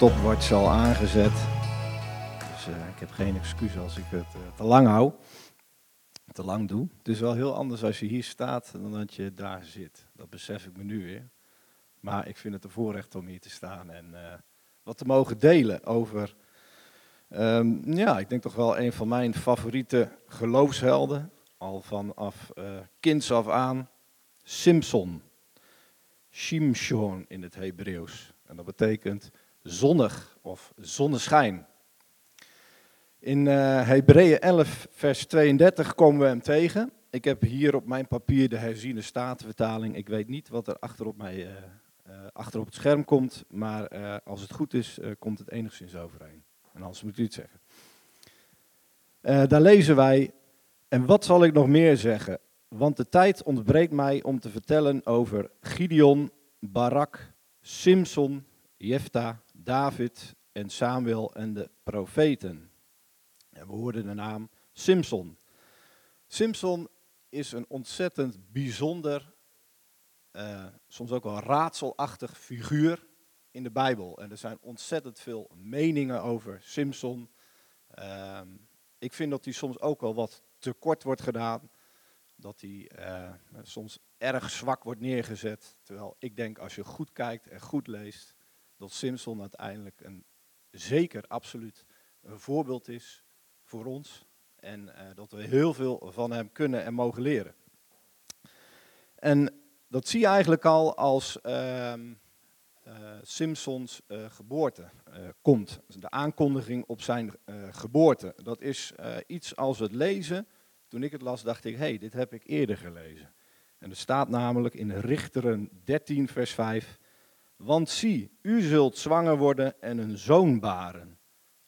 stopwatch al aangezet. Dus eh, ik heb geen excuus als ik het eh, te lang hou. Te lang doe. Het is wel heel anders als je hier staat dan dat je daar zit. Dat besef ik me nu weer. Maar ik vind het een voorrecht om hier te staan en eh, wat te mogen delen over, ehm, ja, ik denk toch wel een van mijn favoriete geloofshelden. Al vanaf kinds af aan, Simpson. Shimshon in het Hebreeuws. En dat betekent zonnig of zonneschijn. In uh, Hebreeën 11, vers 32 komen we hem tegen. Ik heb hier op mijn papier de herziene statenvertaling. Ik weet niet wat er achter op, mij, uh, uh, achter op het scherm komt, maar als het goed is, komt het enigszins overeen. En anders moet u het zeggen. daar lezen wij, en wat zal ik nog meer zeggen? Want de tijd ontbreekt mij om te vertellen over Gideon, Barak, Simson, Jefta, David en Samuel en de profeten. En we hoorden de naam Simson. Simson is een ontzettend bijzonder, uh, soms ook wel raadselachtig figuur in de Bijbel. En er zijn ontzettend veel meningen over Simson. Uh, ik vind dat hij soms ook wel wat tekort wordt gedaan. Dat hij uh, soms erg zwak wordt neergezet. Terwijl ik denk, als je goed kijkt en goed leest, dat Simpson uiteindelijk een zeker, absoluut een voorbeeld is voor ons. En uh, dat we heel veel van hem kunnen en mogen leren. En dat zie je eigenlijk al als uh, Simpsons uh, geboorte komt. De aankondiging op zijn geboorte. Dat is iets als het lezen. Toen ik het las, dacht ik, hé, hey, dit heb ik eerder gelezen. En er staat namelijk in Richteren 13, vers 5. Want zie, u zult zwanger worden en een zoon baren.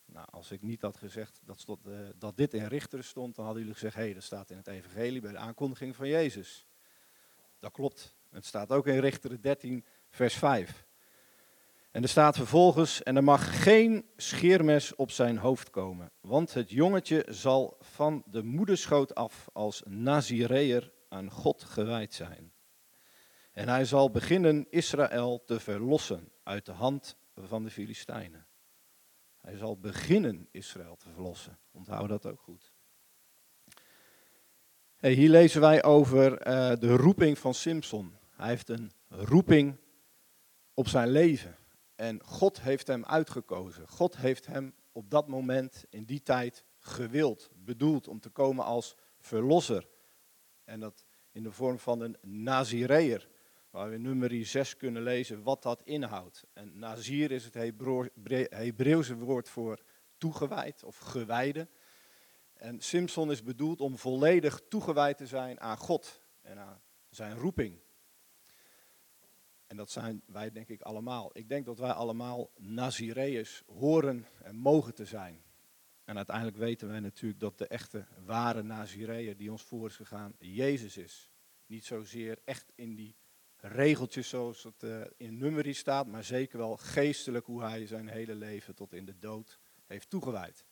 Nou, als ik niet had gezegd dat, stond, uh, dat dit in Richteren stond, dan hadden jullie gezegd, hé, hey, dat staat in het evangelie bij de aankondiging van Jezus. Dat klopt. Het staat ook in Richteren 13, vers 5. En er staat vervolgens, en er mag geen scheermes op zijn hoofd komen, want het jongetje zal van de moederschoot af als Nazireër aan God gewijd zijn. En hij zal beginnen Israël te verlossen uit de hand van de Filistijnen. Hij zal beginnen Israël te verlossen. Onthoud dat ook goed. Hier lezen wij over uh, de roeping van Simpson. Hij heeft een roeping op zijn leven. En God heeft hem uitgekozen. God heeft hem op dat moment, in die tijd, gewild, bedoeld om te komen als verlosser. En dat in de vorm van een Nazireër waar we in nummer 6 kunnen lezen wat dat inhoudt. En nazir is het Hebreeuwse woord voor toegewijd of gewijde. En Simpson is bedoeld om volledig toegewijd te zijn aan God en aan zijn roeping. En dat zijn wij denk ik allemaal. Ik denk dat wij allemaal Nazireërs horen en mogen te zijn. En uiteindelijk weten wij natuurlijk dat de echte ware Nazireër die ons voor is gegaan, Jezus is. Niet zozeer echt in die regeltjes zoals het uh, in nummerie staat, maar zeker wel geestelijk hoe hij zijn hele leven tot in de dood heeft toegewijd.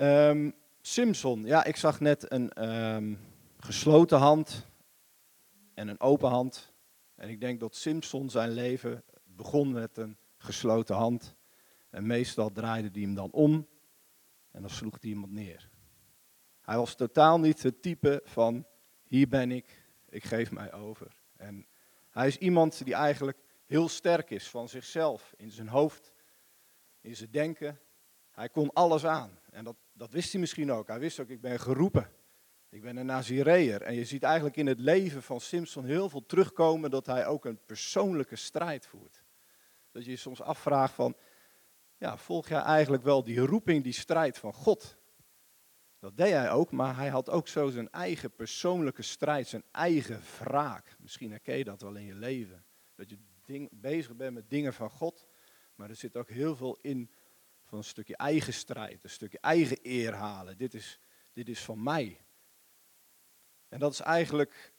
Um, Simpson, ja, ik zag net een um, gesloten hand en een open hand. En ik denk dat Simpson zijn leven begon met een gesloten hand. En meestal draaide hij hem dan om en dan sloeg hij iemand neer. Hij was totaal niet het type van, hier ben ik, ik geef mij over. En hij is iemand die eigenlijk heel sterk is van zichzelf, in zijn hoofd, in zijn denken. Hij kon alles aan. En dat, dat wist hij misschien ook. Hij wist ook, ik ben geroepen. Ik ben een Nazireër. En je ziet eigenlijk in het leven van Simpson heel veel terugkomen dat hij ook een persoonlijke strijd voert. Dat je je soms afvraagt van, ja, volg jij eigenlijk wel die roeping, die strijd van God? Dat deed hij ook, maar hij had ook zo zijn eigen persoonlijke strijd, zijn eigen wraak. Misschien herken je dat wel in je leven. Dat je ding, bezig bent met dingen van God, maar er zit ook heel veel in van een stukje eigen strijd, een stukje eigen eer halen. Dit is, dit is van mij. En dat is eigenlijk,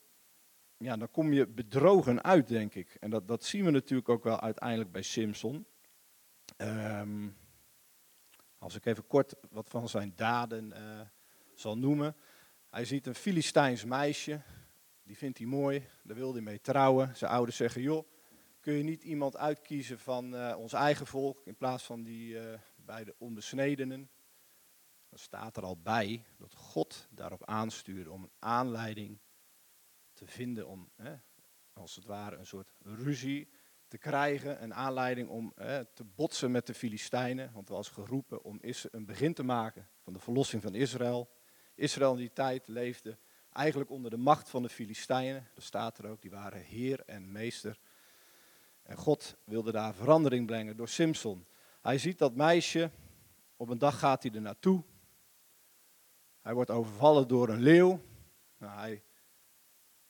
ja, dan kom je bedrogen uit, denk ik. En dat, dat zien we natuurlijk ook wel uiteindelijk bij Simpson. Um, als ik even kort wat van zijn daden uh, zal noemen. Hij ziet een Filistijns meisje, die vindt hij mooi, daar wil hij mee trouwen. Zijn ouders zeggen, joh, kun je niet iemand uitkiezen van uh, ons eigen volk in plaats van die uh, bij de onbesnedenen. Dan staat er al bij dat God daarop aanstuurde om een aanleiding te vinden om, als het ware, een soort ruzie te krijgen. Een aanleiding om hè, te botsen met de Filistijnen. Want er was geroepen om een begin te maken van de verlossing van Israël. Israël in die tijd leefde eigenlijk onder de macht van de Filistijnen. Dat staat er ook, die waren heer en meester. En God wilde daar verandering brengen door Simson. Hij ziet dat meisje, op een dag gaat hij er naartoe. Hij wordt overvallen door een leeuw. Nou, hij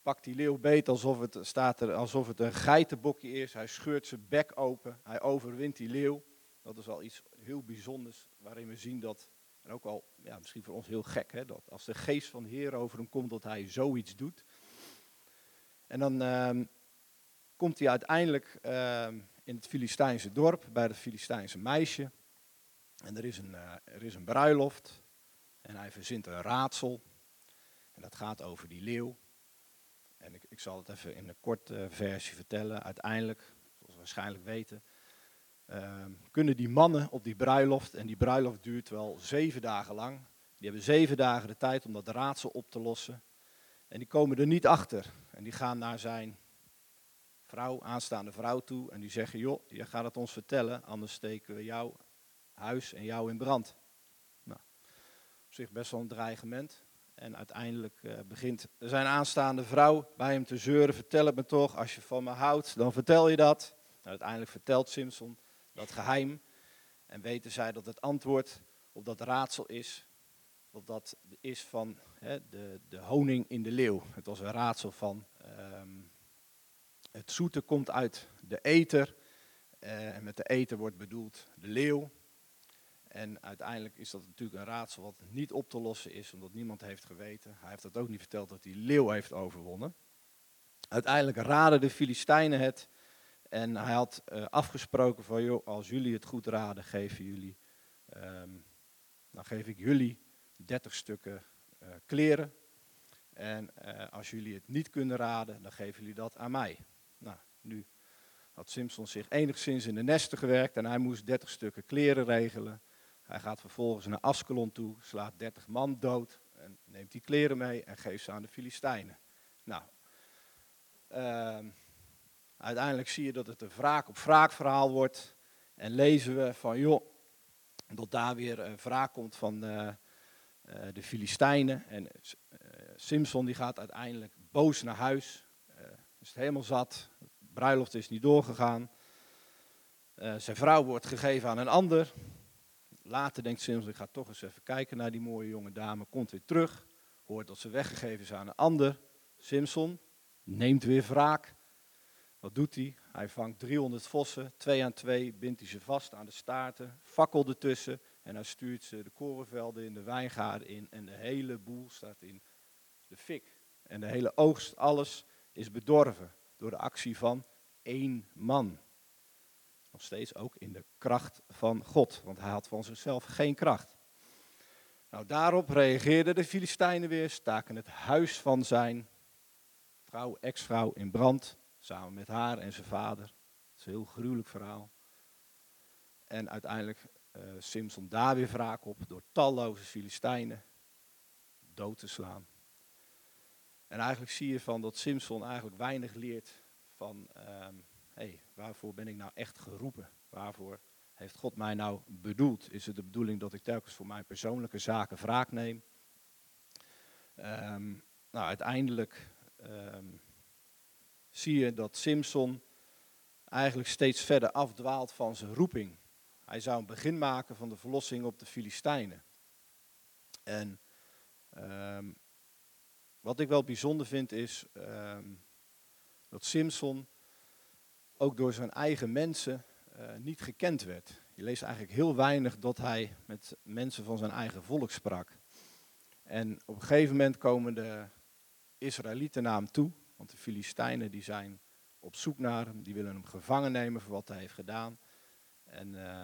pakt die leeuw beet alsof het, staat er, alsof het een geitenbokje is. Hij scheurt zijn bek open. Hij overwint die leeuw. Dat is al iets heel bijzonders waarin we zien dat, en ook al ja, misschien voor ons heel gek, hè, dat als de geest van Heer over hem komt, dat hij zoiets doet. En dan ehm, komt hij uiteindelijk ehm, in het Filistijnse dorp bij het Filistijnse meisje. En er is, een, uh, er is een bruiloft. En hij verzint een raadsel. En dat gaat over die leeuw. En ik, ik zal het even in een korte versie vertellen. Uiteindelijk, zoals we waarschijnlijk weten, ehm, kunnen die mannen op die bruiloft, en die bruiloft duurt wel zeven dagen lang, die hebben zeven dagen de tijd om dat raadsel op te lossen. En die komen er niet achter. En die gaan naar zijn vrouw, aanstaande vrouw toe. En die zeggen, joh, je gaat het ons vertellen, anders steken we jouw huis en jou in brand. Nou, op zich best wel een dreigement. En uiteindelijk uh, begint zijn aanstaande vrouw bij hem te zeuren. Vertel het me toch, als je van me houdt, dan vertel je dat. Nou, uiteindelijk vertelt Simpson dat geheim. En weten zij dat het antwoord op dat raadsel is, dat dat is van hè, de, de honing in de leeuw. Het was een raadsel van um, het zoete komt uit de eter. Uh, en met de eter wordt bedoeld de leeuw. En uiteindelijk is dat natuurlijk een raadsel wat niet op te lossen is, omdat niemand heeft geweten. Hij heeft dat ook niet verteld dat hij leeuw heeft overwonnen. Uiteindelijk raden de Filistijnen het. En hij had uh, afgesproken van, joh, als jullie het goed raden, geven jullie, um, dan geef ik jullie 30 stukken uh, kleren. En uh, als jullie het niet kunnen raden, dan geven jullie dat aan mij. Nou, nu had Simpson zich enigszins in de nesten gewerkt en hij moest 30 stukken kleren regelen. Hij gaat vervolgens naar Askelon toe, slaat 30 man dood en neemt die kleren mee en geeft ze aan de Filistijnen. Nou, uh, uiteindelijk zie je dat het een wraak op wraak verhaal wordt. En lezen we van, joh, dat daar weer een wraak komt van uh, uh, de Filistijnen. En uh, Simson die gaat uiteindelijk boos naar huis. is het helemaal zat. De bruiloft is niet doorgegaan. zijn vrouw wordt gegeven aan een ander. Later denkt Simpson, ik ga toch eens even kijken naar die mooie jonge dame. Komt weer terug, hoort dat ze weggegeven is aan een ander. Simpson neemt weer wraak. Wat doet hij? Hij vangt 300 vossen, twee aan twee, bindt hij ze vast aan de staarten, fakkel ertussen en hij stuurt ze de korenvelden in, de wijngaarden in en de hele boel staat in de fik. En de hele oogst, alles is bedorven door de actie van één man. Nog steeds ook in de kracht van God, want hij had van zichzelf geen kracht. Nou, daarop reageerden de Filistijnen weer, staken het huis van zijn vrouw, ex-vrouw in brand, samen met haar en zijn vader. Dat is een heel gruwelijk verhaal. En uiteindelijk uh, Simson daar weer wraak op door talloze Filistijnen dood te slaan. En eigenlijk zie je van dat Simson eigenlijk weinig leert van um, hey, waarvoor ben ik nou echt geroepen? Waarvoor heeft God mij nou bedoeld? Is het de bedoeling dat ik telkens voor mijn persoonlijke zaken wraak neem? Um, nou, uiteindelijk um, zie je dat Simpson eigenlijk steeds verder afdwaalt van zijn roeping. Hij zou een begin maken van de verlossing op de Filistijnen. En um, wat ik wel bijzonder vind is dat Simpson ook door zijn eigen mensen uh, niet gekend werd. Je leest eigenlijk heel weinig dat hij met mensen van zijn eigen volk sprak. En op een gegeven moment komen de Israëlieten naar hem toe, want de Filistijnen die zijn op zoek naar hem, die willen hem gevangen nemen voor wat hij heeft gedaan. En uh,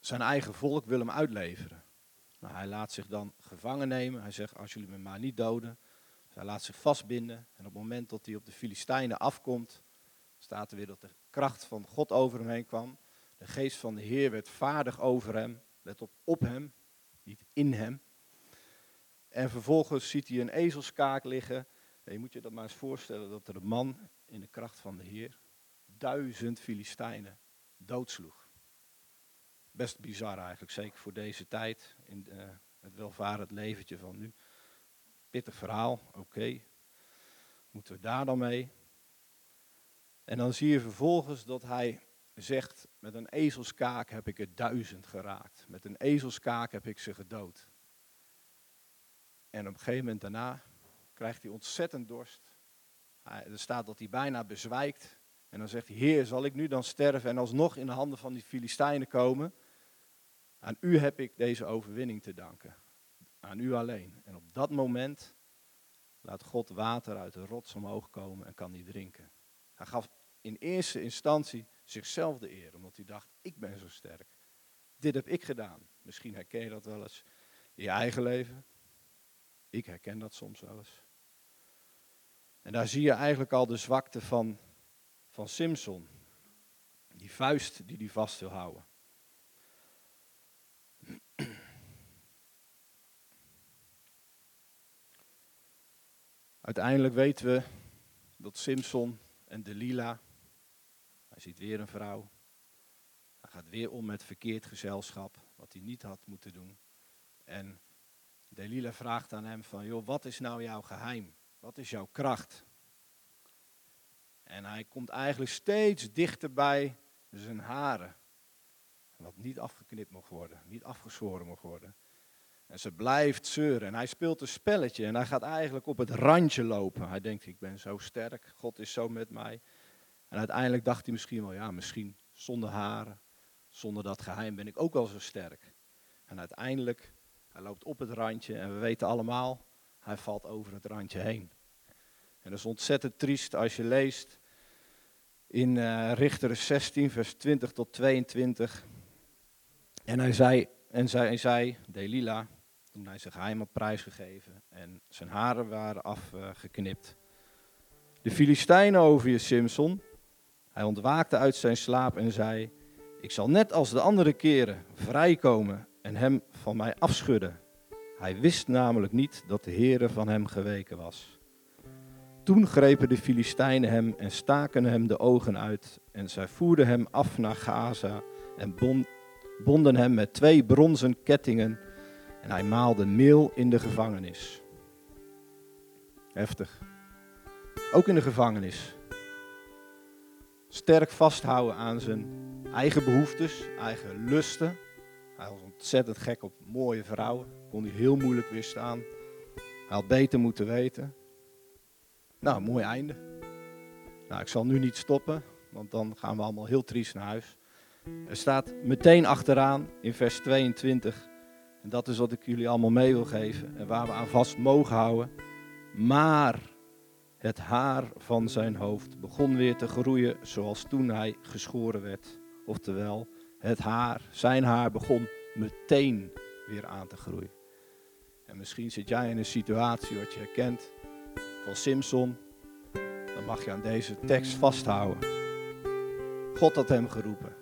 zijn eigen volk wil hem uitleveren. Nou, hij laat zich dan gevangen nemen. Hij zegt, als jullie me maar niet doden. Dus hij laat zich vastbinden. En op het moment dat hij op de Filistijnen afkomt, staat er weer dat de kracht van God over hem heen kwam. De geest van de Heer werd vaardig over hem. Let op, op hem, niet in hem. En vervolgens ziet hij een ezelskaak liggen. je moet je dat maar eens voorstellen dat er een man in de kracht van de Heer duizend Filistijnen doodsloeg. Best bizar eigenlijk, zeker voor deze tijd, in uh, het welvarend leventje van nu. Pittig verhaal, oké. Moeten we daar dan mee? En dan zie je vervolgens dat hij zegt, met een ezelskaak heb ik er duizend geraakt. Met een ezelskaak heb ik ze gedood. En op een gegeven moment daarna krijgt hij ontzettend dorst. er staat dat hij bijna bezwijkt. En dan zegt hij, Heer, zal ik nu dan sterven en alsnog in de handen van die Filistijnen komen? Aan u heb ik deze overwinning te danken. Aan u alleen. En op dat moment laat God water uit de rots omhoog komen en kan hij drinken. Hij gaf in eerste instantie zichzelf de eer, omdat hij dacht, ik ben zo sterk. Dit heb ik gedaan. Misschien herken je dat wel eens in je eigen leven. Ik herken dat soms wel eens. En daar zie je eigenlijk al de zwakte van, van Simpson. Die vuist die hij vast wil houden. Uiteindelijk weten we dat Simpson en Delila, hij ziet weer een vrouw, hij gaat weer om met verkeerd gezelschap, wat hij niet had moeten doen. En Delila vraagt aan hem van, joh, wat is nou jouw geheim? Wat is jouw kracht? En hij komt eigenlijk steeds dichter bij zijn haren. Wat niet afgeknipt mocht worden, niet afgeschoren mocht worden. En ze blijft zeuren. En hij speelt een spelletje en hij gaat eigenlijk op het randje lopen. Hij denkt, ik ben zo sterk, God is zo met mij. En uiteindelijk dacht hij misschien wel, ja, misschien zonder haren, zonder dat geheim ben ik ook wel zo sterk. En uiteindelijk, hij loopt op het randje en we weten allemaal, hij valt over het randje heen. En dat is ontzettend triest als je leest in uh, Richter 16, vers 20 tot 22. En hij zei, en zij, zei, Delila, toen hij zijn geheim had prijsgegeven en zijn haren waren afgeknipt. De Filistijnen over je, Simson. Hij ontwaakte uit zijn slaap en zei, ik zal net als de andere keren vrijkomen en hem van mij afschudden. Hij wist namelijk niet dat de Heere van hem geweken was. Toen grepen de Filistijnen hem en staken hem de ogen uit en zij voerden hem af naar Gaza en bonden hem met twee bronzen kettingen en hij maalde meel in de gevangenis. Heftig. Ook in de gevangenis. Sterk vasthouden aan zijn eigen behoeftes, eigen lusten. Hij was ontzettend gek op mooie vrouwen. Kon hij heel moeilijk weerstaan. Hij had beter moeten weten. Nou, mooi einde. Nou, ik zal nu niet stoppen, want dan gaan we allemaal heel triest naar huis. Er staat meteen achteraan in vers 22 en dat is wat ik jullie allemaal mee wil geven en waar we aan vast mogen houden. Maar het haar van zijn hoofd begon weer te groeien zoals toen hij geschoren werd. Oftewel, het haar, zijn haar begon meteen weer aan te groeien. En misschien zit jij in een situatie wat je herkent van Simpson. Dan mag je aan deze tekst vasthouden. God had hem geroepen.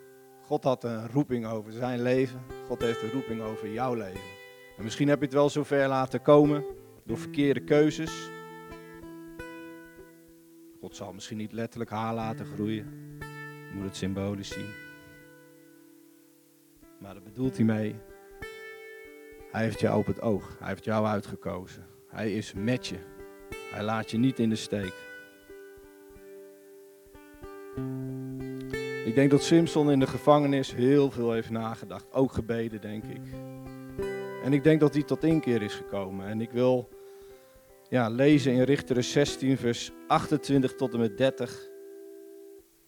God had een roeping over zijn leven. God heeft een roeping over jouw leven. En misschien heb je het wel zover laten komen door verkeerde keuzes. God zal misschien niet letterlijk haar laten groeien. Je moet het symbolisch zien. Maar daar bedoelt hij mee. Hij heeft jou op het oog. Hij heeft jou uitgekozen. Hij is met je. Hij laat je niet in de steek. Ik denk dat Simpson in de gevangenis heel veel heeft nagedacht. Ook gebeden, denk ik. En ik denk dat hij tot inkeer is gekomen. En ik wil ja, lezen in Richteren 16, vers 28 tot en met 30.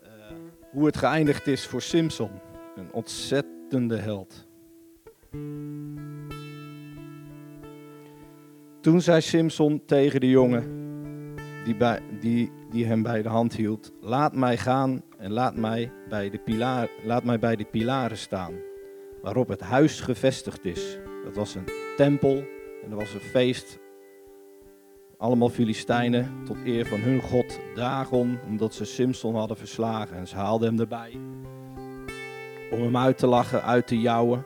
Uh, eh, hoe het geëindigd is voor Simpson. Een ontzettende held. Toen zei Simpson tegen de jongen die, bij, die, die hem bij de hand hield: Laat mij gaan en laat mij, bij de pilaar, laat mij bij de pilaren staan, waarop het huis gevestigd is. Dat was een tempel en er was een feest allemaal Filistijnen tot eer van hun god Dagon, omdat ze Simson hadden verslagen. En ze haalden hem erbij om hem uit te lachen, uit te jouwen.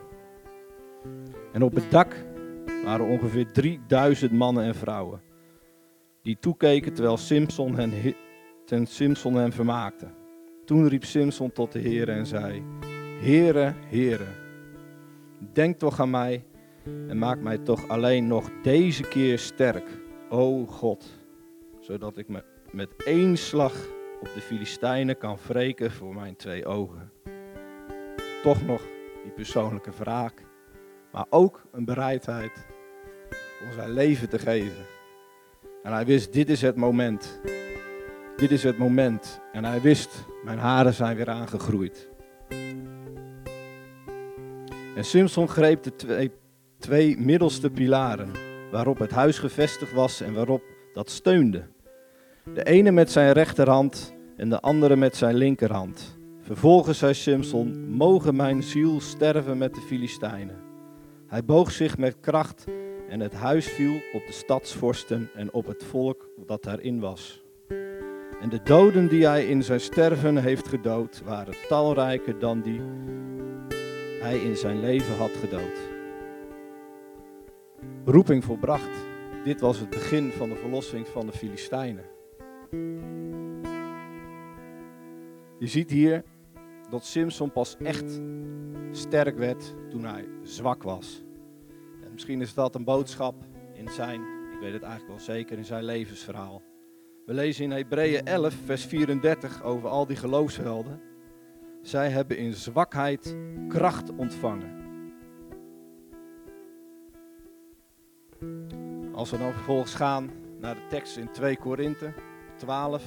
En op het dak waren ongeveer 3000 mannen en vrouwen die toekeken terwijl Simson hen, ten Simson hen vermaakte. Toen riep Simson tot de Heer en zei: Heere, Heere, denk toch aan mij en maak mij toch alleen nog deze keer sterk, o God, zodat ik me met één slag op de Filistijnen kan wreken voor mijn twee ogen. Toch nog die persoonlijke wraak, maar ook een bereidheid om zijn leven te geven. En hij wist, dit is het moment. Dit is het moment. En hij wist, mijn haren zijn weer aangegroeid. En Simpson greep de twee, middelste pilaren, waarop het huis gevestigd was en waarop dat steunde. De ene met zijn rechterhand en de andere met zijn linkerhand. Vervolgens zei Simpson, mogen mijn ziel sterven met de Filistijnen. Hij boog zich met kracht en het huis viel op de stadsvorsten en op het volk dat daarin was. En de doden die hij in zijn sterven heeft gedood, waren talrijker dan die hij in zijn leven had gedood. Roeping volbracht. Dit was het begin van de verlossing van de Filistijnen. Je ziet hier dat Simson pas echt sterk werd toen hij zwak was. En misschien is dat een boodschap in zijn, ik weet het eigenlijk wel zeker, in zijn levensverhaal. We lezen in Hebreeën 11, vers 34 over al die geloofshelden. Zij hebben in zwakheid kracht ontvangen. Als we dan vervolgens gaan naar de tekst in 2 Korinthe 12,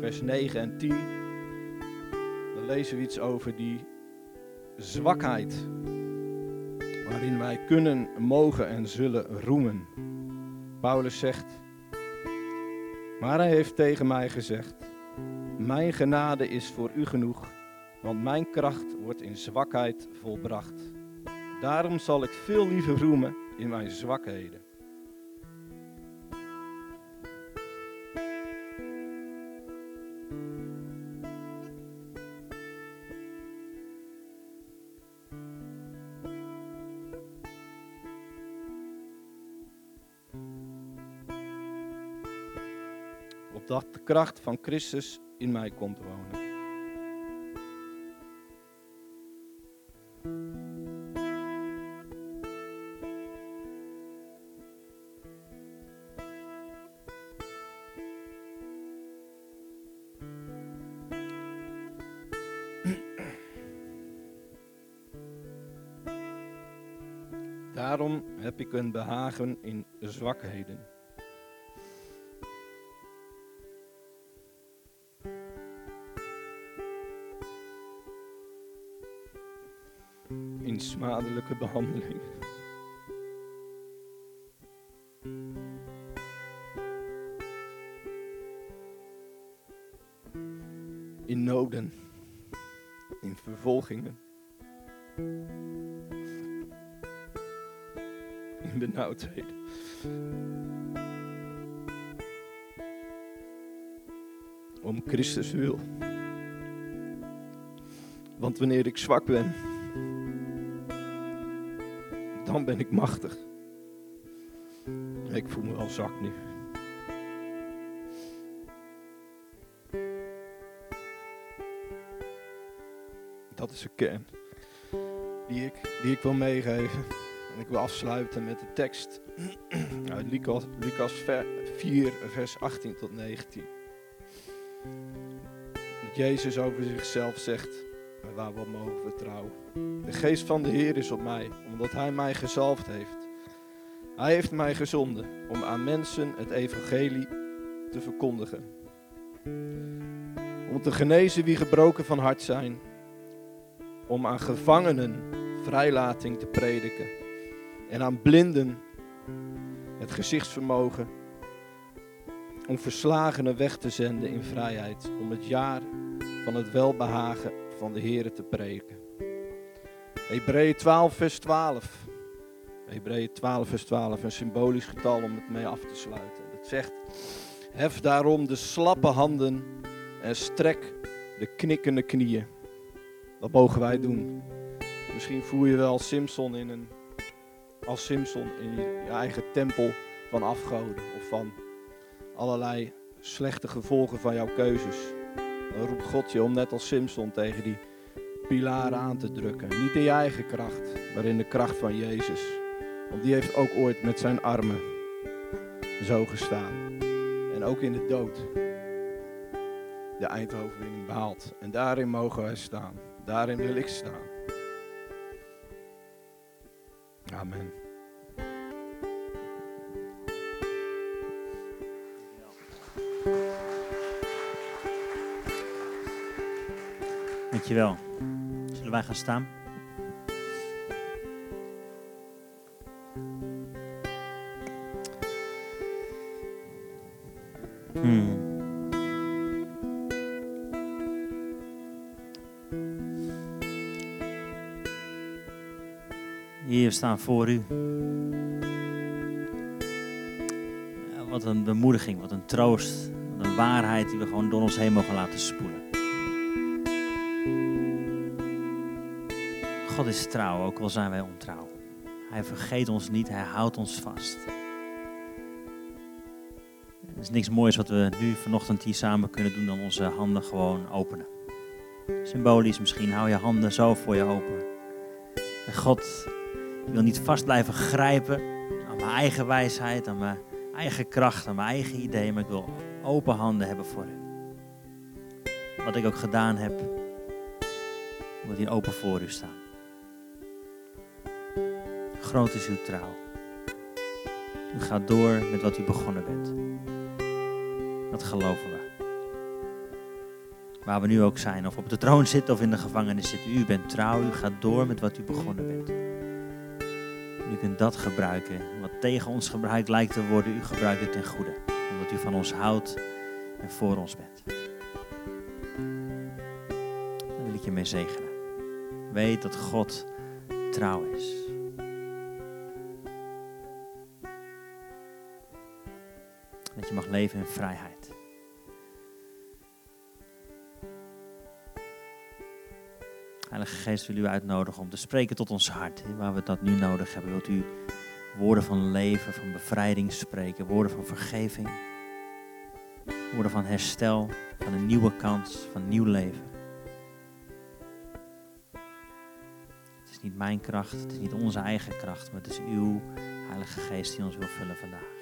vers 9 en 10, dan lezen we iets over die zwakheid waarin wij kunnen, mogen en zullen roemen. Paulus zegt, maar hij heeft tegen mij gezegd, mijn genade is voor u genoeg, want mijn kracht wordt in zwakheid volbracht. Daarom zal ik veel liever roemen in mijn zwakheden. Opdat de kracht van Christus in mij komt wonen. Daarom heb ik een behagen in zwakheden. In smadelijke behandeling. In noden. In vervolgingen. In benauwdheden. Om Christus wil. Want wanneer ik zwak ben, dan ben ik machtig. Ik voel me wel zwak nu. Dat is een kern die ik, die ik wil meegeven. En ik wil afsluiten met de tekst uit Lucas, Lucas 4, vers 18 tot 19. Dat Jezus over zichzelf zegt, waar we op mogen vertrouwen. De geest van de Heer is op mij, omdat Hij mij gezalfd heeft. Hij heeft mij gezonden om aan mensen het evangelie te verkondigen. Om te genezen wie gebroken van hart zijn. Om aan gevangenen vrijlating te prediken. En aan blinden het gezichtsvermogen. Om verslagenen weg te zenden in vrijheid. Om het jaar van het welbehagen van de Heer te preken. Hebreeën 12, vers 12. Hebreeën 12, vers 12, een symbolisch getal om het mee af te sluiten. De zegt, hef daarom de slappe handen en strek de knikkende knieën. Dat mogen wij doen. Misschien voel je wel Simpson in een, als Simpson in je eigen tempel van afgoden of van allerlei slechte gevolgen van jouw keuzes. Dan roept God je om net als Simpson tegen die pilaren aan te drukken. Niet in je eigen kracht, maar in de kracht van Jezus. Want die heeft ook ooit met zijn armen zo gestaan. En ook in de dood de eindoverwinning behaald. En daarin mogen wij staan. Daarin wil ik staan. Amen. Dankjewel. Zullen wij gaan staan? Hmm. Hier staan voor u. Wat een bemoediging, wat een troost, wat een waarheid die we gewoon door ons heen mogen laten spoelen. God is trouw, ook al zijn wij ontrouw. Hij vergeet ons niet, hij houdt ons vast. Er is niks moois wat we nu vanochtend hier samen kunnen doen dan onze handen gewoon openen. Symbolisch misschien, hou je handen zo voor je open. En God wil niet vast blijven grijpen aan mijn eigen wijsheid, aan mijn eigen kracht, aan mijn eigen ideeën, maar ik wil open handen hebben voor u. Wat ik ook gedaan heb, moet hier open voor u staan. Groot is uw trouw. U gaat door met wat u begonnen bent. Dat geloven we. Waar we nu ook zijn, of op de troon zitten of in de gevangenis zitten. U bent trouw, u gaat door met wat u begonnen bent. U kunt dat gebruiken. Wat tegen ons gebruikt lijkt te worden, u gebruikt het ten goede. Omdat u van ons houdt en voor ons bent. Daar wil ik je mee zegenen. Weet dat God trouw is. Je mag leven in vrijheid. Heilige Geest wil u uitnodigen om te spreken tot ons hart. Waar we dat nu nodig hebben. Wilt u woorden van leven, van bevrijding spreken. Woorden van vergeving. Woorden van herstel. Van een nieuwe kans. Van nieuw leven. Het is niet mijn kracht. Het is niet onze eigen kracht. Maar het is uw Heilige Geest die ons wil vullen vandaag.